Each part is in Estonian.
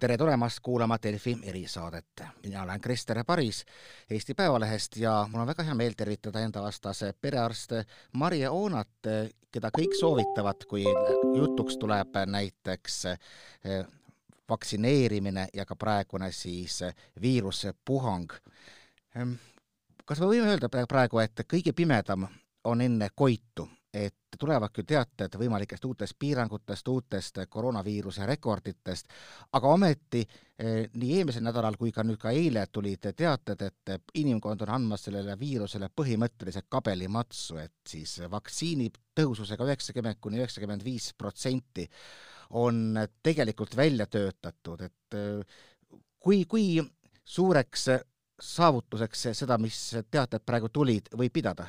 tere tulemast kuulama Delfi erisaadet. mina olen Krister Paris Eesti Päevalehest ja mul on väga hea meel tervitada enda vastas perearst Marje Oonat, keda kõik soovitavad, kui jutuks tuleb näiteks eh, vaktsineerimine ja ka praegune siis viirusepuhang. Ehm, kas me võime öelda praegu, et kõige pimedam on enne koitu et tulevad küll teated võimalikest uutest piirangutest, uutest koroonaviiruse rekorditest, aga ometi eh, nii eelmisel nädalal kui ka nüüd ka eile tulid teated, et inimkond on andmas sellele viirusele põhimõtteliselt kabelimatsu, et siis vaktsiini tõhususega üheksakümmend kuni üheksakümmend viis protsenti on tegelikult välja töötatud, et eh, kui, kui suureks saavutuseks seda, mis teated praegu tulid, võib pidada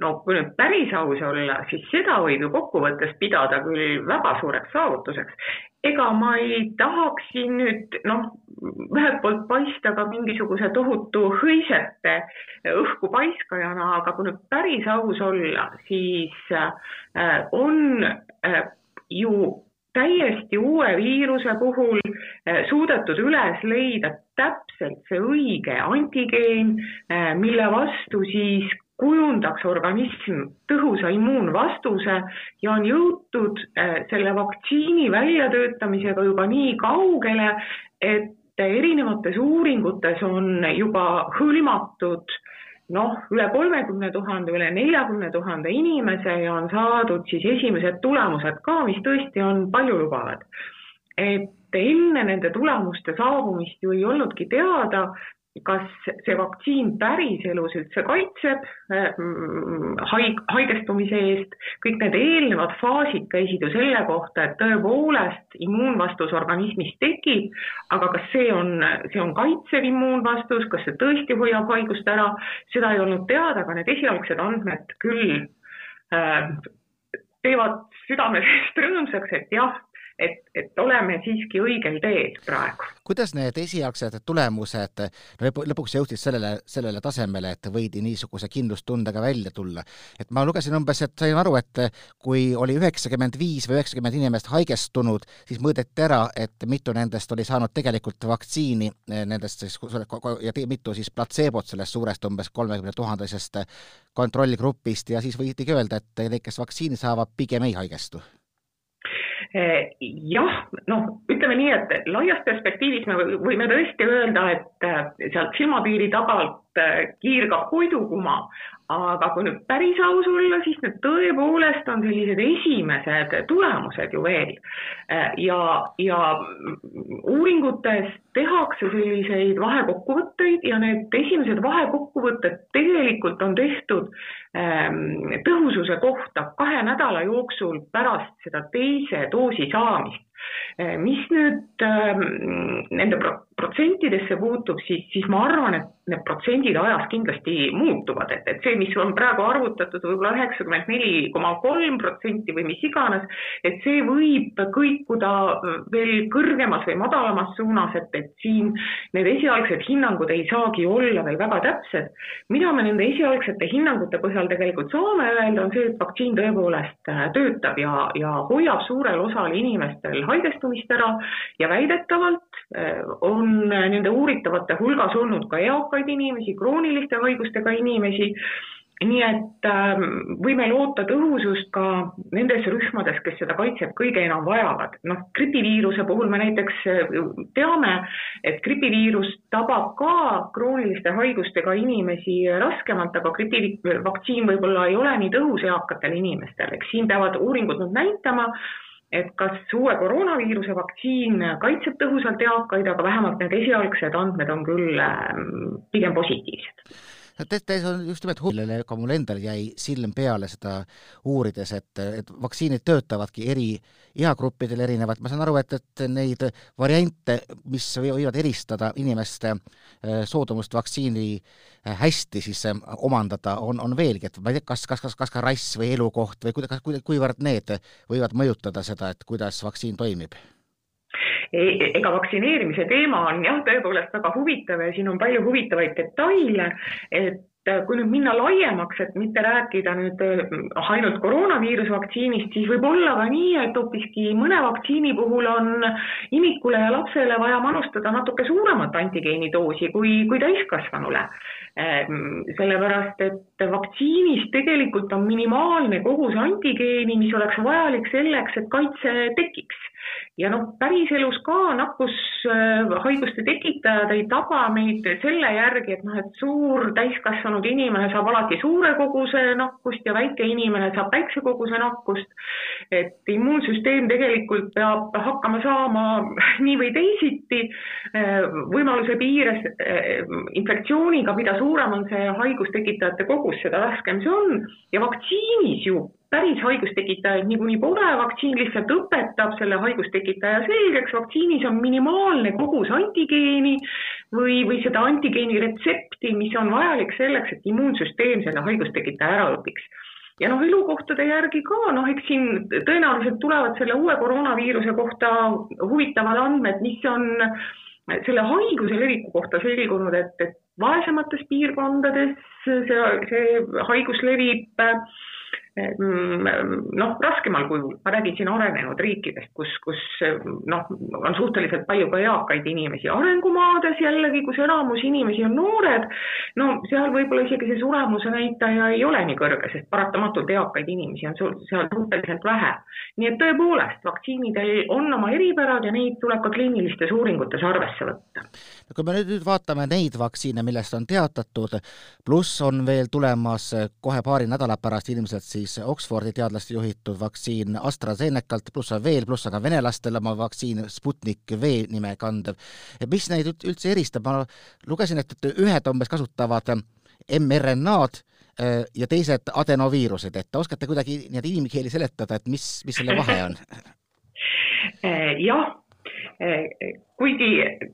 no kui nüüd päris aus olla, siis seda võib ju kokkuvõttes pidada küll väga suureks saavutuseks. ega ma ei tahaks siin nüüd noh, ühelt poolt paista ka mingisuguse tohutu hõisete õhku paiskajana, aga kui nüüd päris aus olla, siis äh, on äh, ju täiesti uue viiruse puhul äh, suudetud üles leida täpselt see õige antigeen, mille vastu siis kujundaks organism tõhusa immuunvastuse ja on jõutud äh, selle vaktsiini väljatöötamisega juba nii kaugele, et erinevates uuringutes on juba hõlmatud noh, üle kolmekümne tuhande, üle neljakümne tuhande inimese ja on saadud siis esimesed tulemused ka, mis tõesti on paljulubavad. et enne nende tulemuste saabumist ju ei olnudki teada, kas see vaktsiin päriselus üldse kaitseb mm, haig-, haigestumise eest, kõik need eelnevad faasid käisid ju selle kohta, et tõepoolest immuunvastus organismis tekib, aga kas see on, see on kaitsev immuunvastus, kas see tõesti hoiab haigust ära, seda ei olnud teada, aga need esialgsed andmed küll äh, teevad südamest rõõmsaks, et jah, et, et oleme siiski õigel teel praegu. kuidas need esialgsed tulemused no lõpuks jõudsid sellele, sellele tasemele, et võidi niisuguse kindlustundega välja tulla? et ma lugesin umbes, et sain aru, et kui oli üheksakümmend viis või üheksakümmend inimest haigestunud, siis mõõdeti ära, et mitu nendest oli saanud tegelikult vaktsiini, nendest siis ja mitu siis platseebot sellest suurest umbes kolmekümne tuhandesest kontrollgrupist ja siis võidigi öelda, et need, kes vaktsiini saavad, pigem ei haigestu Eh, jah, noh, ütleme nii, et laias perspektiivis me võime tõesti öelda, et eh, sealt silmapiiri tagant eh, kiirgab puidukuma, aga kui nüüd päris aus olla, siis need tõepoolest on sellised esimesed tulemused ju veel. ja, ja uuringutes tehakse selliseid vahekokkuvõtteid ja need esimesed vahekokkuvõtted tegelikult on tehtud ähm, tõhususe kohta kahe nädala jooksul pärast seda teise doosi saamist. Mis nüüd ähm, nende protsentidesse puutub, siis, siis ma arvan, et need protsendid ajas kindlasti muutuvad, et, et see, mis on praegu arvutatud võib-olla üheksakümmend neli koma kolm protsenti või mis iganes, et see võib kõikuda veel kõrgemas või madalamas suunas, et, et siin need esialgsed hinnangud ei saagi olla veel väga täpsed. mida me nende esialgsete hinnangute põhjal tegelikult saame öelda, on see, et vaktsiin tõepoolest äh, töötab ja, ja hoiab suurel osal inimestel haigestumist ära ja väidetavalt äh, on nende uuritavate hulgas olnud ka eakaid inimesi, krooniliste haigustega inimesi, nii et äh, võime loota tõhusust ka nendes rühmades, kes seda kaitset kõige enam vajavad. noh, gripiviiruse puhul me näiteks äh, teame, et gripiviirus tabab ka krooniliste haigustega inimesi raskemalt, aga gripivaktsiin võib-olla ei ole nii tõhus eakatel inimestel, eks siin peavad uuringud nüüd näitama, et kas uue koroonaviiruse vaktsiin kaitseb tõhusalt eakaid, aga vähemalt need esialgsed andmed on küll ähm, pigem positiivsed see on just nimelt millele ka mul endal jäi silm peale seda uurides, et, et vaktsiinid töötavadki eri eagruppidel erinevalt, ma saan aru, et, et neid variante, mis võivad eristada inimeste äh, soodumust vaktsiini äh, hästi siis äh, omandada, on, on veelgi, et ma ei tea, kas, kas, kas, kas ka rass või elukoht või kuidas, kuivõrd need võivad mõjutada seda, et kuidas vaktsiin toimib ega vaktsineerimise teema on jah, tõepoolest väga huvitav ja siin on palju huvitavaid detaile, et kui nüüd minna laiemaks, et mitte rääkida nüüd äh, ainult koroonaviiruse vaktsiinist, siis võib olla ka nii, et hoopiski mõne vaktsiini puhul on imikule ja lapsele vaja manustada natuke suuremat antigeenidoosi kui, kui täiskasvanule. Ehm, sellepärast, et vaktsiinis tegelikult on minimaalne kogus antigeeni, mis oleks vajalik selleks, et kaitse tekiks ja noh, päriselus ka nakkushaiguste tekitajad ei taba meid selle järgi, et noh, et suur täiskasvanud inimene saab alati suure koguse nakkust ja väike inimene saab väikse koguse nakkust. et immuunsüsteem tegelikult peab hakkama saama nii või teisiti võimaluse piires infektsiooniga, mida suurem on see haigustekitajate kogus, seda raskem see on ja vaktsiinis ju päris haigustekitajaid niikuinii pole, vaktsiin lihtsalt õpetab selle haigustekitaja selgeks, vaktsiinis on minimaalne kogus antigeeni või, või seda antigeeni retsepti, mis on vajalik selleks, et immuunsüsteem selle haigustekitaja ära õpiks. Ja noh, elukohtade järgi ka, noh, eks siin tõenäoliselt tulevad selle uue koroonaviiruse kohta huvitavad andmed, mis on selle haiguse leviku kohta selgunud, et, et vaesemates piirkondades see, see haigus levib. äh, noh, raskemal kujul, ma räägin siin arenenud riikidest, kus, kus noh, on suhteliselt palju ka eakaid inimesi, arengumaades jällegi, kus enamus inimesi on noored, no seal võib-olla isegi see suremuse näitaja ei ole nii kõrge, sest paratamatult eakaid inimesi on seal suhteliselt vähe. nii et tõepoolest, vaktsiinidel on oma eripärad ja neid tuleb ka kliinilistes uuringutes arvesse võtta. no kui me nüüd vaatame neid vaktsiine, millest on teatatud, pluss on veel tulemas kohe paari nädala pärast ilmselt siis siis Oxfordi teadlaste juhitud vaktsiin AstraZenecalt, pluss on veel, pluss on ka venelastel oma vaktsiin Sputnik V nime kandev. mis neid üldse eristab, ma lugesin, et, et ühed umbes kasutavad mRNA-d äh, ja teised adenoviirused, et oskate kuidagi nii-öelda inimkeeli seletada, et mis, mis selle vahe on? jah kuigi,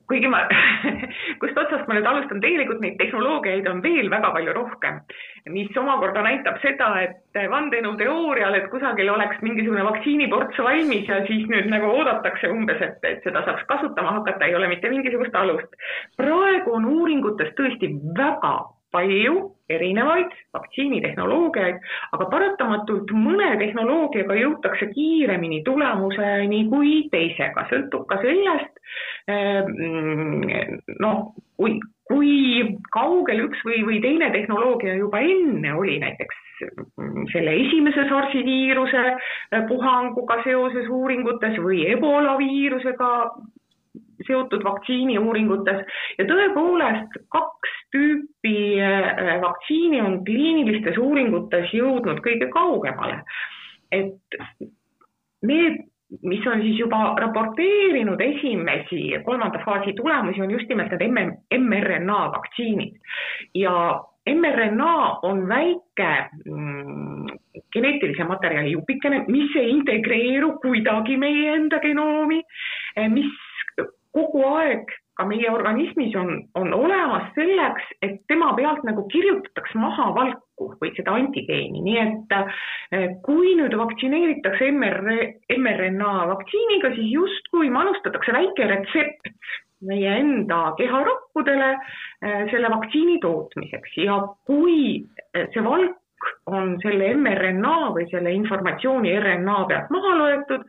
kuigi ma, kust otsast ma nüüd alustan, tegelikult neid tehnoloogiaid on veel väga palju rohkem, mis omakorda näitab seda, et vandenõuteoorial, et kusagil oleks mingisugune vaktsiiniports valmis ja siis nüüd nagu oodatakse umbes, et, et seda saaks kasutama hakata, ei ole mitte mingisugust alust. praegu on uuringutes tõesti väga palju erinevaid vaktsiinitehnoloogiaid, aga paratamatult mõne tehnoloogiaga jõutakse kiiremini tulemuseni kui teisega, sõltub ka sellest, ehm, noh, kui, kui kaugel üks või, või teine tehnoloogia juba enne oli näiteks selle esimese SARS-i viiruse puhanguga seoses uuringutes või ebola viirusega seotud vaktsiiniuuringutes. Ja tõepoolest kaks tüüpi äh, vaktsiini on kliinilistes uuringutes jõudnud kõige kaugemale. et need, mis on siis juba raporteerinud esimesi kolmanda faasi tulemusi, on just nimelt need mRNA vaktsiinid ja mRNA on väike mm, geneetilise materjali jupikene, mis ei integreeru kuidagi meie enda genoomi, mis kogu aeg ka meie organismis on, on olemas selleks, et tema pealt nagu kirjutatakse maha valku või seda antigeeni, nii et eh, kui nüüd vaktsineeritakse MR, mRNA vaktsiiniga, siis justkui manustatakse väike retsept meie enda keharakkudele eh, selle vaktsiini tootmiseks. Ja kui eh, see valk on selle mRNA või selle informatsiooni RNA pealt maha loetud,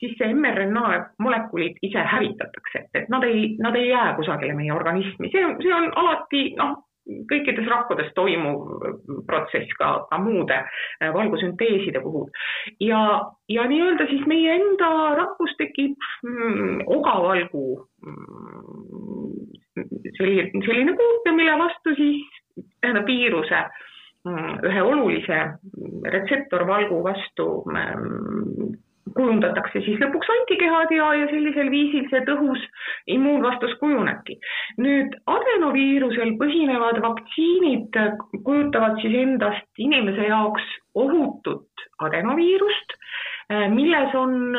siis see mRNA molekulid ise hävitatakse, et nad ei, nad ei jää kusagile meie organismi, see see on alati noh, kõikides rakkudes toimuv protsess ka, ka muude äh, valgusünteeside puhul. ja, ja nii-öelda siis meie enda rakkus tekib mm, ogavalgu mm, selline, selline kuup ja mille vastu siis tähendab viiruse mm, ühe olulise retseptorvalgu vastu mm, kujundatakse siis lõpuks antikehad ja, ja sellisel viisil see tõhus immuunvastus kujunebki. nüüd adenoviirusel põhinevad vaktsiinid kujutavad siis endast inimese jaoks ohutut adenoviirust, milles on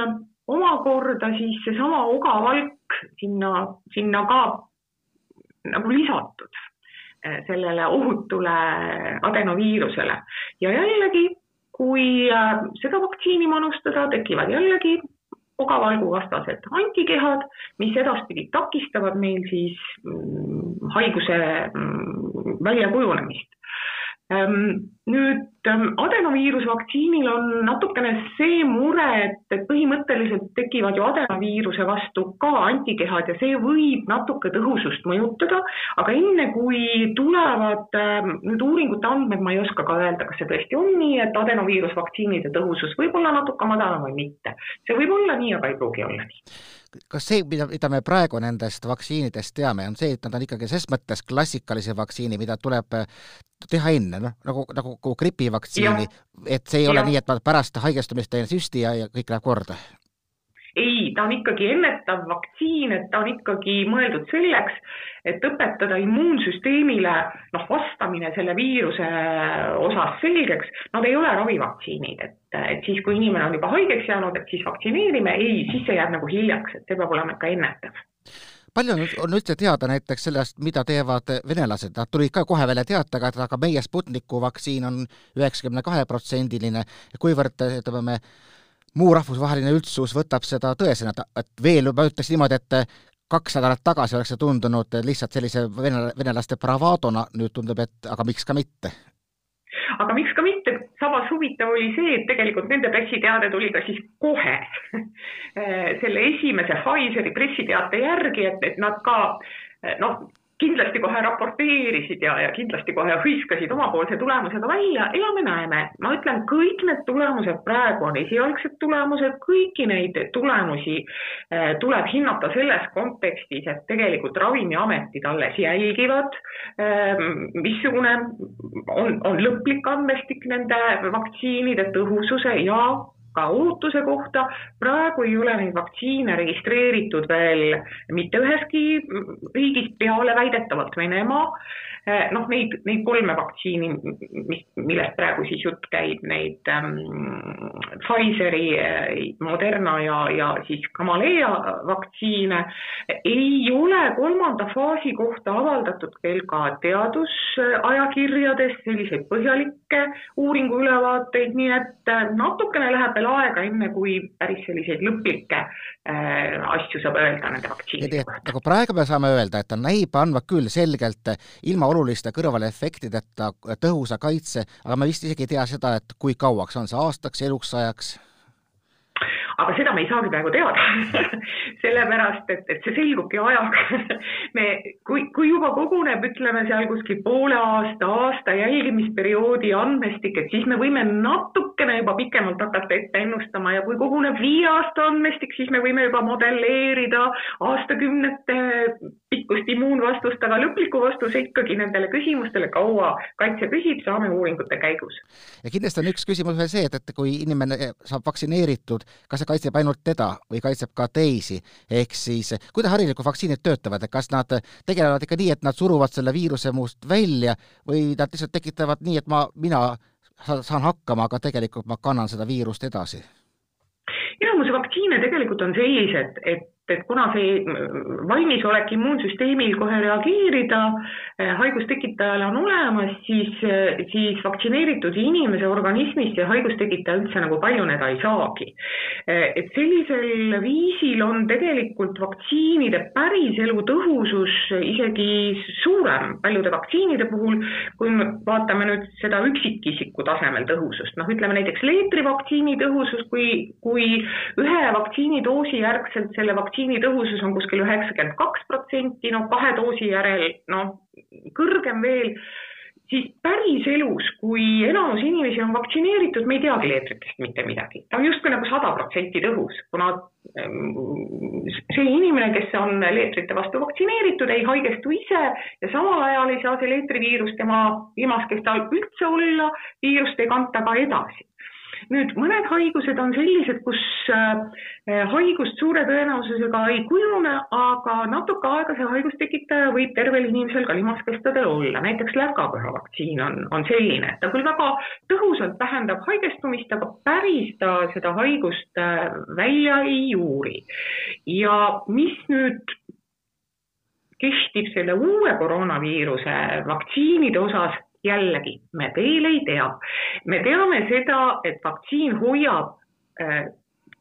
omakorda siis seesama ogavalk sinna, sinna ka nagu lisatud sellele ohutule adenoviirusele ja jällegi kui äh, seda vaktsiini manustada, tekivad jällegi ogavalguvastased antikehad, mis edaspidi takistavad meil siis mm, haiguse mm, väljakujunemist. Ehm, nüüd ehm, adenoviirusvaktsiinil on natukene see mure, et, et põhimõtteliselt tekivad ju adenoviiruse vastu ka antikehad ja see võib natuke tõhusust mõjutada, aga enne kui tulevad ehm, nüüd uuringute andmed, ma ei oska ka öelda, kas see tõesti on nii, et adenoviirusvaktsiinide tõhusus võib olla natuke madalam või mitte. see võib olla nii, aga ei pruugi olla nii kas see, mida, mida me praegu nendest vaktsiinidest teame, on see, et nad on ikkagi ses mõttes klassikalise vaktsiini, mida tuleb teha enne, noh, nagu, nagu, nagu gripivaktsiini, et see ei ja. ole nii, et ma pärast haigestumist teen süsti ja, ja kõik läheb korda? Ei, ta on ikkagi ennetav vaktsiin, et ta on ikkagi mõeldud selleks, et õpetada immuunsüsteemile noh, vastamine selle viiruse osas selgeks. Nad ei ole ravivaktsiinid, et, et siis, kui inimene on juba haigeks jäänud, et siis vaktsineerime, ei, siis see jääb nagu hiljaks, et see peab olema ikka ennetav. Palju on, on üldse teada näiteks sellest, mida teevad venelased, nad tulid ka kohe välja teatega, et aga meie Sputniku vaktsiin on üheksakümne kahe protsendiline, kuivõrd ütleme me, muu rahvusvaheline üldsus võtab seda tõesena, et veel ma ütleks niimoodi, et kaks nädalat tagasi oleks see tundunud lihtsalt sellise vene, venelaste bravadona, nüüd tundub, et aga miks ka mitte? Aga miks ka mitte, samas huvitav oli see, et tegelikult nende pressiteade tuli ka siis kohe. Selle esimese Pfizeri pressiteate järgi, et, et nad ka noh, kindlasti kohe raporteerisid ja, ja kindlasti kohe hõiskasid omapoolse tulemusega välja, elame-näeme. ma ütlen, kõik need tulemused praegu on esialgsed tulemused, kõiki neid tulemusi eh, tuleb hinnata selles kontekstis, et tegelikult Ravimiametid alles jälgivad eh,, missugune on, on lõplik andmestik nende vaktsiinide tõhususe ja ka ohutuse kohta. praegu ei ole neid vaktsiine registreeritud veel mitte üheski riigis peale väidetavalt Venemaa noh, neid, neid kolme vaktsiini, mis, millest praegu siis jutt käib, neid ähm, Pfizeri, eh, Moderna ja, ja siis Kamalea vaktsiine, ei ole kolmanda faasi kohta avaldatud veel ka teadusajakirjades selliseid põhjalikke uuringuülevaateid, nii et eh, natukene läheb veel aega, enne kui päris selliseid lõplikke äh, asju saab öelda nende vaktsiinide kohta. nagu praegu me saame öelda, et ta näib andma küll selgelt ilma oluliste kõrvalefektideta tõhusa kaitse, aga me vist isegi ei tea seda, et kui kauaks, on see aastaks, eluks ajaks? Aga seda me ei saagi praegu teada. Sellepärast et, et see selgubki ajaga. Me, kui, kui juba koguneb, ütleme seal kuskil poole aasta, aasta jälgimisperioodi andmestik, et siis me võime natukene juba pikemalt hakata ette ennustama ja kui koguneb viie aasta andmestik, siis me võime juba modelleerida aastakümnete pikkust immuunvastust, aga lõpliku vastuse ikkagi nendele küsimustele, kaua kaitse püsib, saame uuringute käigus. ja kindlasti on üks küsimus veel see, et, et kui inimene saab vaktsineeritud, kas see kaitseb ainult teda või kaitseb ka teisi, ehk siis kuidas harilikud vaktsiinid töötavad, et kas nad tegelevad ikka nii, et nad suruvad selle viiruse muust välja või nad lihtsalt tekitavad nii, et ma, mina saan hakkama, aga tegelikult ma kannan seda viirust edasi? enamus vaktsiine tegelikult on sellised, et et kuna see valmisolek immuunsüsteemil kohe reageerida eh, haigustekitajale on olemas, siis, eh, siis vaktsineeritud inimese organismis see haigustekitaja üldse nagu paljuneda ei saagi. Eh, et sellisel viisil on tegelikult vaktsiinide päriselu tõhusus isegi suurem paljude vaktsiinide puhul, kui me vaatame nüüd seda üksikisiku tasemel tõhusust, noh, ütleme näiteks leetrivaktsiini tõhusus, kui, kui ühe vaktsiinidoosi järgselt selle vaktsiini vaktsiini tõhusus on kuskil üheksakümmend kaks protsenti, noh kahe doosi järel noh, kõrgem veel, siis päriselus, kui enamus inimesi on vaktsineeritud, me ei teagi leetritest mitte midagi. ta on justkui nagu sada protsenti tõhus, kuna ehm, see inimene, kes on leetrite vastu vaktsineeritud, ei haigestu ise ja samal ajal ei saa see leetriviirus tema limaskestal üldse olla, viirust ei kanta ka edasi nüüd mõned haigused on sellised, kus äh, haigust suure tõenäosusega ei kujune, aga natuke aega see haigustekitaja võib tervel inimesel ka limaskestadel olla, näiteks läkaköha vaktsiin on, on selline, ta küll väga tõhusalt vähendab haigestumist, aga päris ta seda haigust äh, välja ei juuri. ja mis nüüd kehtib selle uue koroonaviiruse vaktsiinide osas, jällegi, me veel ei tea. me teame seda, et vaktsiin hoiab äh,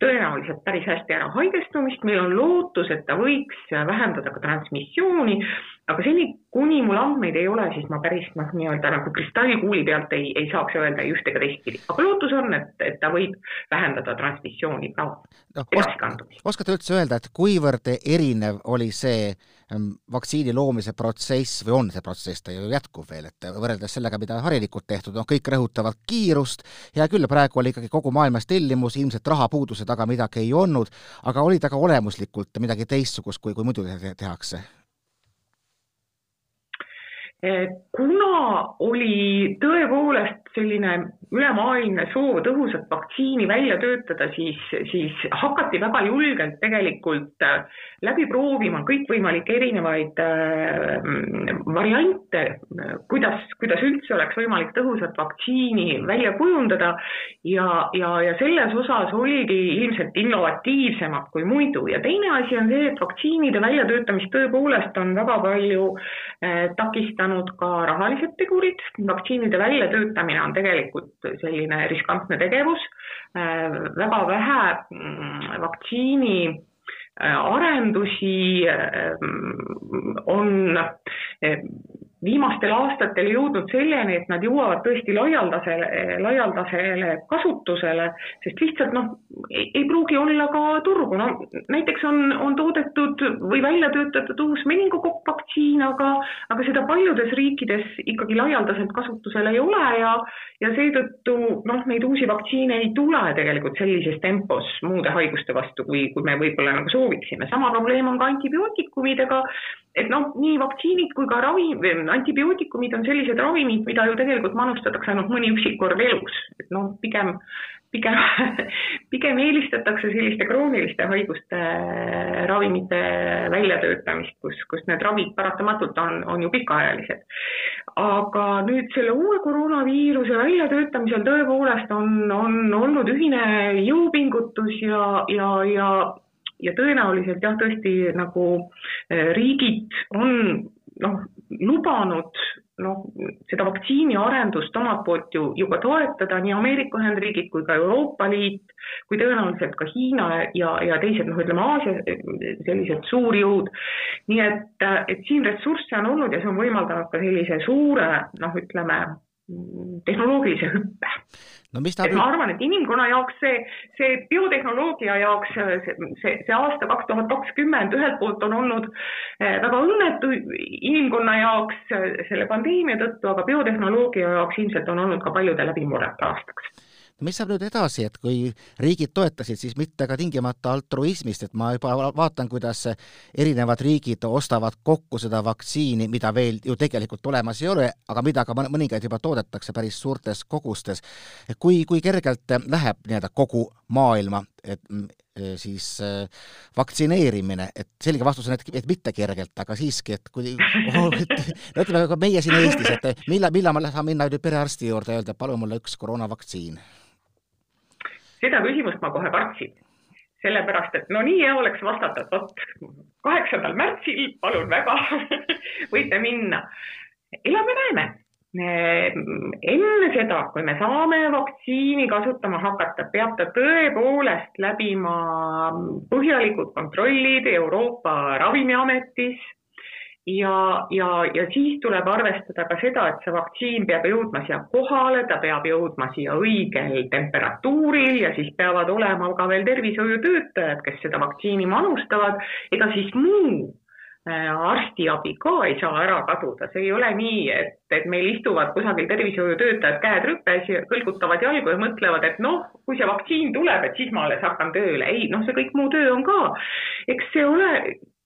tõenäoliselt päris hästi ära haigestumist, meil on lootus, et ta võiks vähendada ka transmissiooni, aga seni, kuni mul andmeid ei ole, siis ma päris noh, nii-öelda nagu kristallkuuli pealt ei, ei saaks öelda ei üht ega teistpidi, aga lootus on, et, et ta võib vähendada transmissiooni ka no,, edasikandumist. oskate üldse öelda, et kuivõrd erinev oli see ähm, vaktsiini loomise protsess või on see protsess, ta ju jätkub veel, et võrreldes sellega, mida harilikult tehtud, noh, kõik rõhutavad kiirust, hea küll, praegu oli ikkagi kogu maailmas tellimus, ilmselt rahapuuduse taga midagi ei olnud, aga oli ta ka olemuslikult midagi teistsugust, kui, kui muidu tehakse? Kuna oli tõepoolest selline ülemaailmne soov tõhusat vaktsiini välja töötada, siis, siis hakati väga julgelt tegelikult äh, läbi proovima kõikvõimalikke erinevaid äh, variante, kuidas, kuidas üldse oleks võimalik tõhusat vaktsiini välja kujundada. Ja, ja, ja selles osas oligi ilmselt innovatiivsemad kui muidu. Ja teine asi on see, et vaktsiinide väljatöötamist tõepoolest on väga palju äh, takistanud ka rahalised tegurid, vaktsiinide väljatöötamine on tegelikult selline riskantne tegevus, äh, väga vähe mm, vaktsiini äh, arendusi äh, on viimastel aastatel jõudnud selleni, et nad jõuavad tõesti laialdasele, laialdasele kasutusele, sest lihtsalt noh, ei pruugi olla ka turgu, no näiteks on, on toodetud või välja töötatud uus meningokopp vaktsiin, aga, aga seda paljudes riikides ikkagi laialdaselt kasutusel ei ole ja, ja seetõttu noh, neid uusi vaktsiine ei tule tegelikult sellises tempos muude haiguste vastu, kui, kui me võib-olla nagu sooviksime. sama probleem on ka antibiootikumidega, et noh, nii vaktsiinid kui ka ravi, antibiootikumid on sellised ravimid, mida ju tegelikult manustatakse ainult mõni üksik kord elus, et noh, pigem, pigem pigem eelistatakse selliste krooniliste haiguste ravimite väljatöötamist, kus, kus need ravid paratamatult on, on ju pikaajalised. aga nüüd selle uue koroonaviiruse väljatöötamisel tõepoolest on, on olnud ühine jõupingutus ja, ja, ja ja tõenäoliselt jah, tõesti nagu eh, riigid on noh, lubanud noh, seda vaktsiiniarendust omalt poolt ju, ju ka toetada, nii Ameerika Ühendriigid kui ka Euroopa Liit, kui tõenäoliselt ka Hiina ja, ja teised noh, ütleme Aasia sellised suurjõud. nii et, et siin ressursse on olnud ja see on võimaldanud ka sellise suure noh, ütleme tehnoloogilise hüppe. No et ma arvan, et inimkonna jaoks see, see biotehnoloogia jaoks see, see, see aasta kaks tuhat kakskümmend ühelt poolt on olnud eh, väga õnnetu inimkonna jaoks eh, selle pandeemia tõttu, aga biotehnoloogia jaoks ilmselt on olnud ka paljude läbimurrete aastaks mis saab nüüd edasi, et kui riigid toetasid, siis mitte ka tingimata altruismist, et ma juba vaatan, kuidas erinevad riigid ostavad kokku seda vaktsiini, mida veel ju tegelikult olemas ei ole, aga mida ka mõningaid juba toodetakse päris suurtes kogustes. kui, kui kergelt läheb nii-öelda kogu maailma, et siis äh, vaktsineerimine, et selge vastus on, et, et mitte kergelt, aga siiski, et kui oh, no ütleme meie siin Eestis, et millal, millal ma saan minna perearsti juurde ja öelda, palun mulle üks koroonavaktsiin seda küsimust ma kohe kartsin, sellepärast et no nii hea oleks vastata, et vot kaheksandal märtsil, palun väga võite minna. elame-näeme. enne seda, kui me saame vaktsiini kasutama hakata, peab ta tõepoolest läbima põhjalikud kontrollid Euroopa Ravimiametis ja, ja, ja siis tuleb arvestada ka seda, et see vaktsiin peab jõudma siia kohale, ta peab jõudma siia õigel temperatuuril ja siis peavad olema ka veel tervishoiutöötajad, kes seda vaktsiini manustavad, ega siis muu äh, arstiabi ka ei saa ära kaduda, see ei ole nii, et, et meil istuvad kusagil tervishoiutöötajad käed rüpes ja kõlgutavad jalgu ja mõtlevad, et noh, kui see vaktsiin tuleb, et siis ma alles hakkan tööle. ei, noh, see kõik muu töö on ka. eks see ole,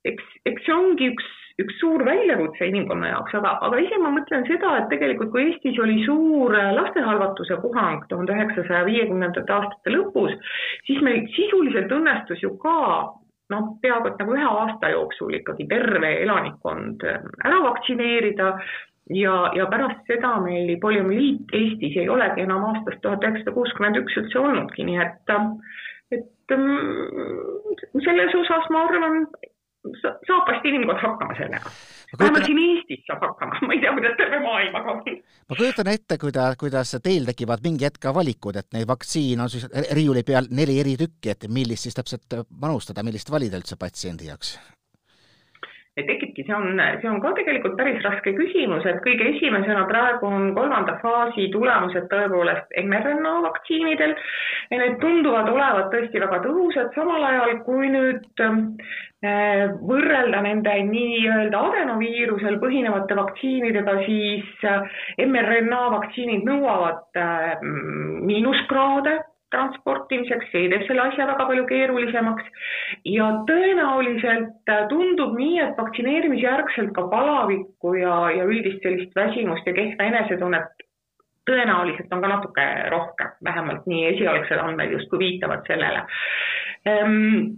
eks, eks see ongi üks üks suur väljakutse inimkonna jaoks, aga, aga ise ma mõtlen seda, et tegelikult kui Eestis oli suur lastehalvatuse puhang tuhande üheksasaja viiekümnendate aastate lõpus, siis meil sisuliselt õnnestus ju ka noh, peaaegu et nagu ühe aasta jooksul ikkagi terve elanikkond ära vaktsineerida ja, ja pärast seda meil poliomüliit Eestis ei olegi enam aastast tuhat üheksasada kuuskümmend üks üldse olnudki, nii et, et mm, selles osas ma arvan, saab vast inimkond hakkama sellega. vähemalt siin Eestis saab hakkama, ma ei tea, kuidas terve maailmaga on. ma kujutan ette, kuida-, kuidas teil tekivad mingi hetk ka valikud, et neid vaktsiine on siis riiuli peal neli eri tükki, et millist siis täpselt manustada, millist valida üldse patsiendi jaoks? tekibki, see on, see on ka tegelikult päris raske küsimus, et kõige esimesena praegu on kolmanda faasi tulemused tõepoolest mRNA vaktsiinidel ja need tunduvad olevat tõesti väga tõhusad, samal ajal kui nüüd äh, võrrelda nende nii-öelda adenoviirusel põhinevate vaktsiinidega, siis äh, mRNA vaktsiinid nõuavad äh, miinuskraade transportimiseks, see teeb selle asja väga palju keerulisemaks. Ja tõenäoliselt äh, tundub nii, et vaktsineerimisjärgselt ka palavikku ja, ja üldist sellist väsimust ja kehva enesetunnet tõenäoliselt on ka natuke rohkem, vähemalt nii esialgsed andmed justkui viitavad sellele. Ehm,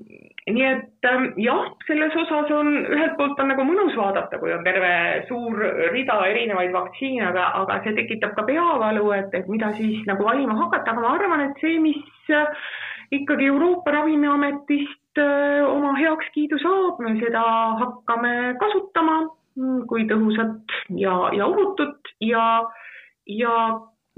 nii et ähm, jah, selles osas on ühelt poolt on nagu mõnus vaadata, kui on terve suur rida erinevaid vaktsiine, aga, aga see tekitab ka peavalu, et, et mida siis nagu valima hakata, aga ma arvan, et see, mis äh, ikkagi Euroopa Ravimiametist äh, oma heakskiidu saab, me seda hakkame kasutama mm, kui tõhusat ja, ja ohutut ja, ja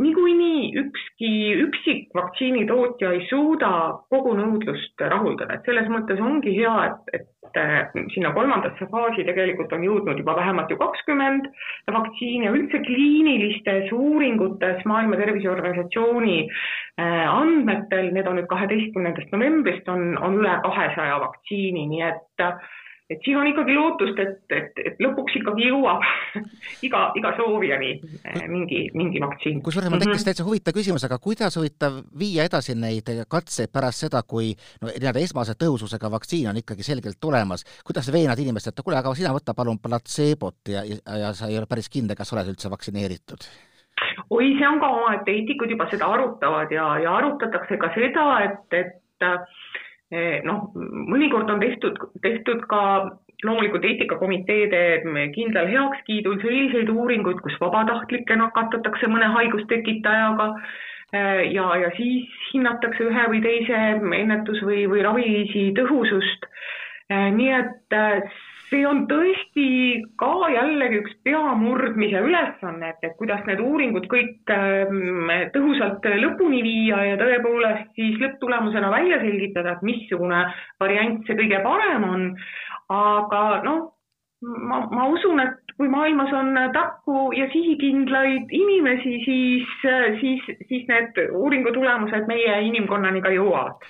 niikuinii ükski üksik vaktsiinitootja ei suuda kogu nõudlust rahuldada, et selles mõttes ongi hea, et, et äh, sinna kolmandasse faasi tegelikult on jõudnud juba vähemalt ju kakskümmend vaktsiini üldse kliinilistes uuringutes Maailma Terviseorganisatsiooni äh, andmetel, need on nüüd kaheteistkümnendast novembrist, on, on üle kahesaja vaktsiini, nii et et siin on ikkagi lootust, et, et, et lõpuks ikkagi jõuab iga, iga soovijani eh, mingi, mingi vaktsiin. kusjuures mul tekkis mhm. täitsa huvitav küsimus, aga kuidas huvitav viia edasi neid katseid pärast seda, kui no nii-öelda esmase tõhususega vaktsiin on ikkagi selgelt tulemas, kuidas veenad inimest, et kuule, aga sina võta palun platseebot ja, ja, ja sa ei ole päris kindel, kas oled üldse vaktsineeritud? oi, see on ka omaette, eetikud juba seda arutavad ja, ja arutatakse ka seda, et, et noh, mõnikord on tehtud, tehtud ka loomulikult eetikakomiteede kindlal heakskiidul selliseid uuringuid, kus vabatahtlikke nakatatakse mõne haigustekitajaga eh, ja, ja siis hinnatakse ühe või teise ennetus- või, või raviviisi tõhusust. Eh, nii et see on tõesti ka jällegi üks peamurdmise ülesanne, et, et kuidas need uuringud kõik ähm, tõhusalt lõpuni viia ja tõepoolest siis lõpptulemusena välja selgitada, et missugune variant see kõige parem on. aga noh, ma, ma usun, et kui maailmas on tarku ja sihikindlaid inimesi, siis, siis, siis need uuringu tulemused meie inimkonnani ka jõuavad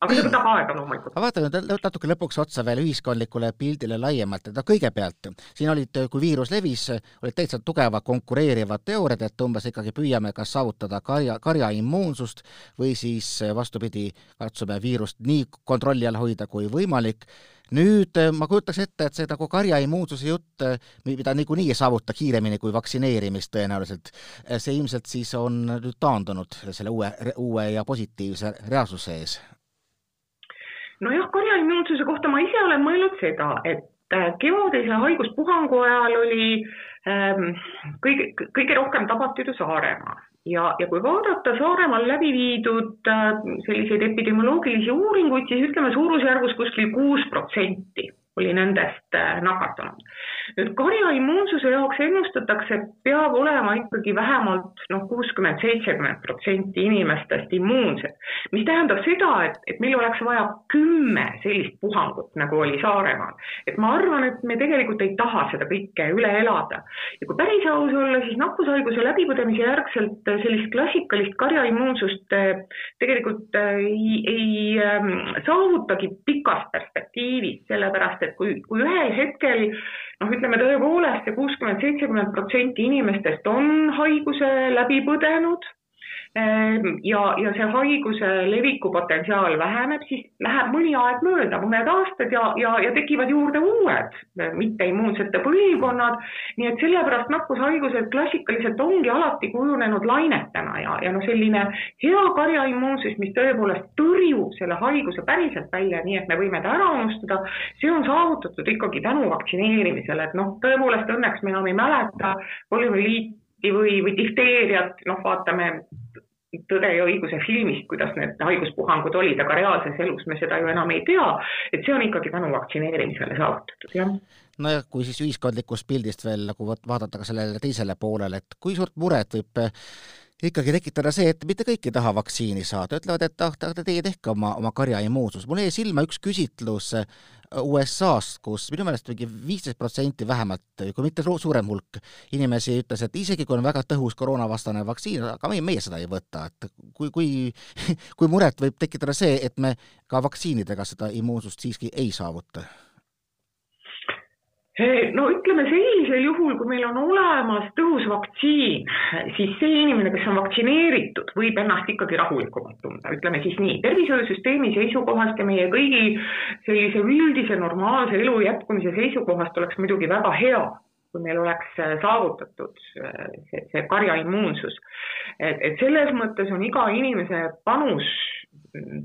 aga see võtab aega loomulikult. aga vaatame nüüd natuke lõpuks otsa veel ühiskondlikule pildile laiemalt, et no kõigepealt siin olid, kui viirus levis, olid täitsa tugevad konkureerivad teooriad, et umbes ikkagi püüame kas saavutada karja, karja immuunsust või siis vastupidi, katsume viirust nii kontrolli all hoida kui võimalik. Nüüd ma kujutaks ette, et see nagu karja immuunsuse jutt, mida niikuinii ei saavuta kiiremini kui vaktsineerimist tõenäoliselt, see ilmselt siis on nüüd taandunud selle uue, uue ja positiivse reaalsuse ees nojah, karjaimmuunsuse kohta ma ise olen mõelnud seda, et äh, kevadise haiguspuhangu ajal oli ähm, kõige, kõige rohkem tabatud ju Saaremaal ja, ja kui vaadata Saaremaal läbi viidud äh, selliseid epidemioloogilisi uuringuid, siis ütleme suurusjärgus kuskil kuus protsenti oli nendest äh, nakatunud. Nüüd karja immuunsuse jaoks ennustatakse, et peab olema ikkagi vähemalt noh, kuuskümmend, seitsekümmend protsenti inimestest immuunsed, mis tähendab seda, et, et meil oleks vaja kümme sellist puhangut, nagu oli Saaremaal. et ma arvan, et me tegelikult ei taha seda kõike üle elada ja kui päris aus olla, siis nakkushaiguse läbipõdemise järgselt sellist klassikalist karja immuunsust äh, tegelikult äh, ei, ei ähm, saavutagi pikas perspektiivis, sellepärast et kui, kui ühel hetkel noh, ütleme tõepoolest see kuuskümmend, seitsekümmend protsenti inimestest on haiguse läbi põdenud ja, ja see haiguse leviku potentsiaal väheneb, siis läheb mõni aeg mööda, mõned aastad ja, ja, ja tekivad juurde uued mitteimmuunsete põlvkonnad. nii et sellepärast nakkushaigused klassikaliselt ongi alati kujunenud lainetena ja, ja noh, selline hea karjaimmuunsus, mis tõepoolest tõrjub selle haiguse päriselt välja, nii et me võime ta ära unustada, see on saavutatud ikkagi tänu vaktsineerimisele, et noh, tõepoolest õnneks me enam ei mäleta polümüliiti või, või difteeriat, noh, vaatame Tõde ja õiguse filmist, kuidas need haiguspuhangud olid, aga reaalses elus me seda ju enam ei tea, et see on ikkagi tänu vaktsineerimisele saavutatud, jah. Nojah, kui siis ühiskondlikust pildist veel nagu vaadata ka sellele teisele poolele, et kui suurt muret võib ikkagi tekitada see, et mitte kõik ei taha vaktsiini saada, ütlevad, et ah, teie tehke oma, oma karja immuunsus. mul jäi silma üks küsitlus äh, USA-st, kus minu meelest mingi viisteist protsenti vähemalt, kui mitte suurem hulk inimesi ütles, et isegi kui on väga tõhus koroonavastane vaktsiin, aga meie, meie seda ei võta, et kui, kui, kui muret võib tekitada see, et me ka vaktsiinidega seda immuunsust siiski ei saavuta no ütleme sellisel juhul, kui meil on olemas tõhus vaktsiin, siis see inimene, kes on vaktsineeritud, võib ennast ikkagi rahulikumalt tunda, ütleme siis nii, tervishoiusüsteemi seisukohast ja meie kõigi sellise üldise normaalse elu jätkumise seisukohast oleks muidugi väga hea, kui meil oleks saavutatud see, see karjaimmuunsus. et, et selles mõttes on iga inimese panus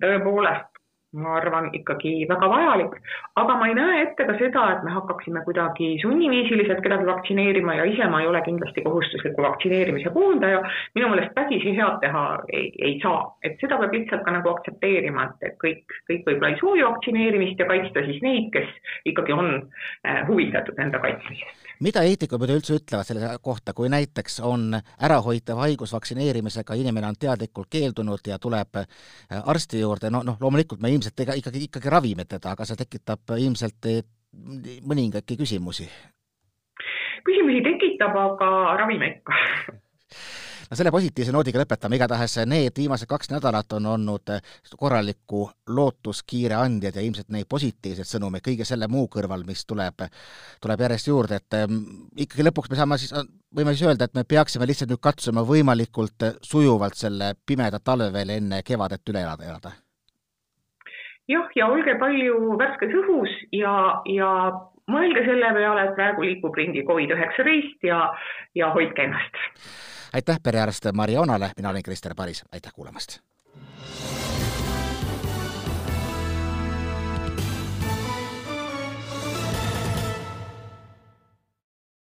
tõepoolest ma arvan, ikkagi väga vajalik, aga ma ei näe ette ka seda, et me hakkaksime kuidagi sunniviisiliselt kedagi vaktsineerima ja ise ma ei ole kindlasti kohustusliku vaktsineerimise pooldaja, minu meelest vägisi head teha ei, ei saa, et seda peab lihtsalt ka nagu aktsepteerima, et, et kõik, kõik võib-olla ei soovi vaktsineerimist ja kaitsta siis neid, kes ikkagi on äh, huvitatud enda kaitsmisest mida eetikud üleüldse ütlevad selle kohta, kui näiteks on ärahoitav haigus vaktsineerimisega, inimene on teadlikult keeldunud ja tuleb äh, arsti juurde, no noh, loomulikult me ilmselt ega ikkagi, ikkagi ravime teda, aga see tekitab ilmselt eh, mõningaidki küsimusi. küsimusi tekitab, aga ravime ikka no selle positiivse noodiga lõpetame, igatahes need viimased kaks nädalat on olnud korraliku lootuskiire andjad ja ilmselt neid positiivseid sõnumeid kõige selle muu kõrval, mis tuleb, tuleb järjest juurde, et ähm, ikkagi lõpuks me saame siis, võime siis öelda, et me peaksime lihtsalt nüüd katsuma võimalikult sujuvalt selle pimeda talve veel enne kevadet üle elada, elada. Jah, ja olge palju värskes õhus ja, ja mõelge selle peale, et praegu liigub ringi Covid üheksateist ja, ja hoidke ennast aitäh perearst Marionnale, mina olen Krister Paris, aitäh kuulamast!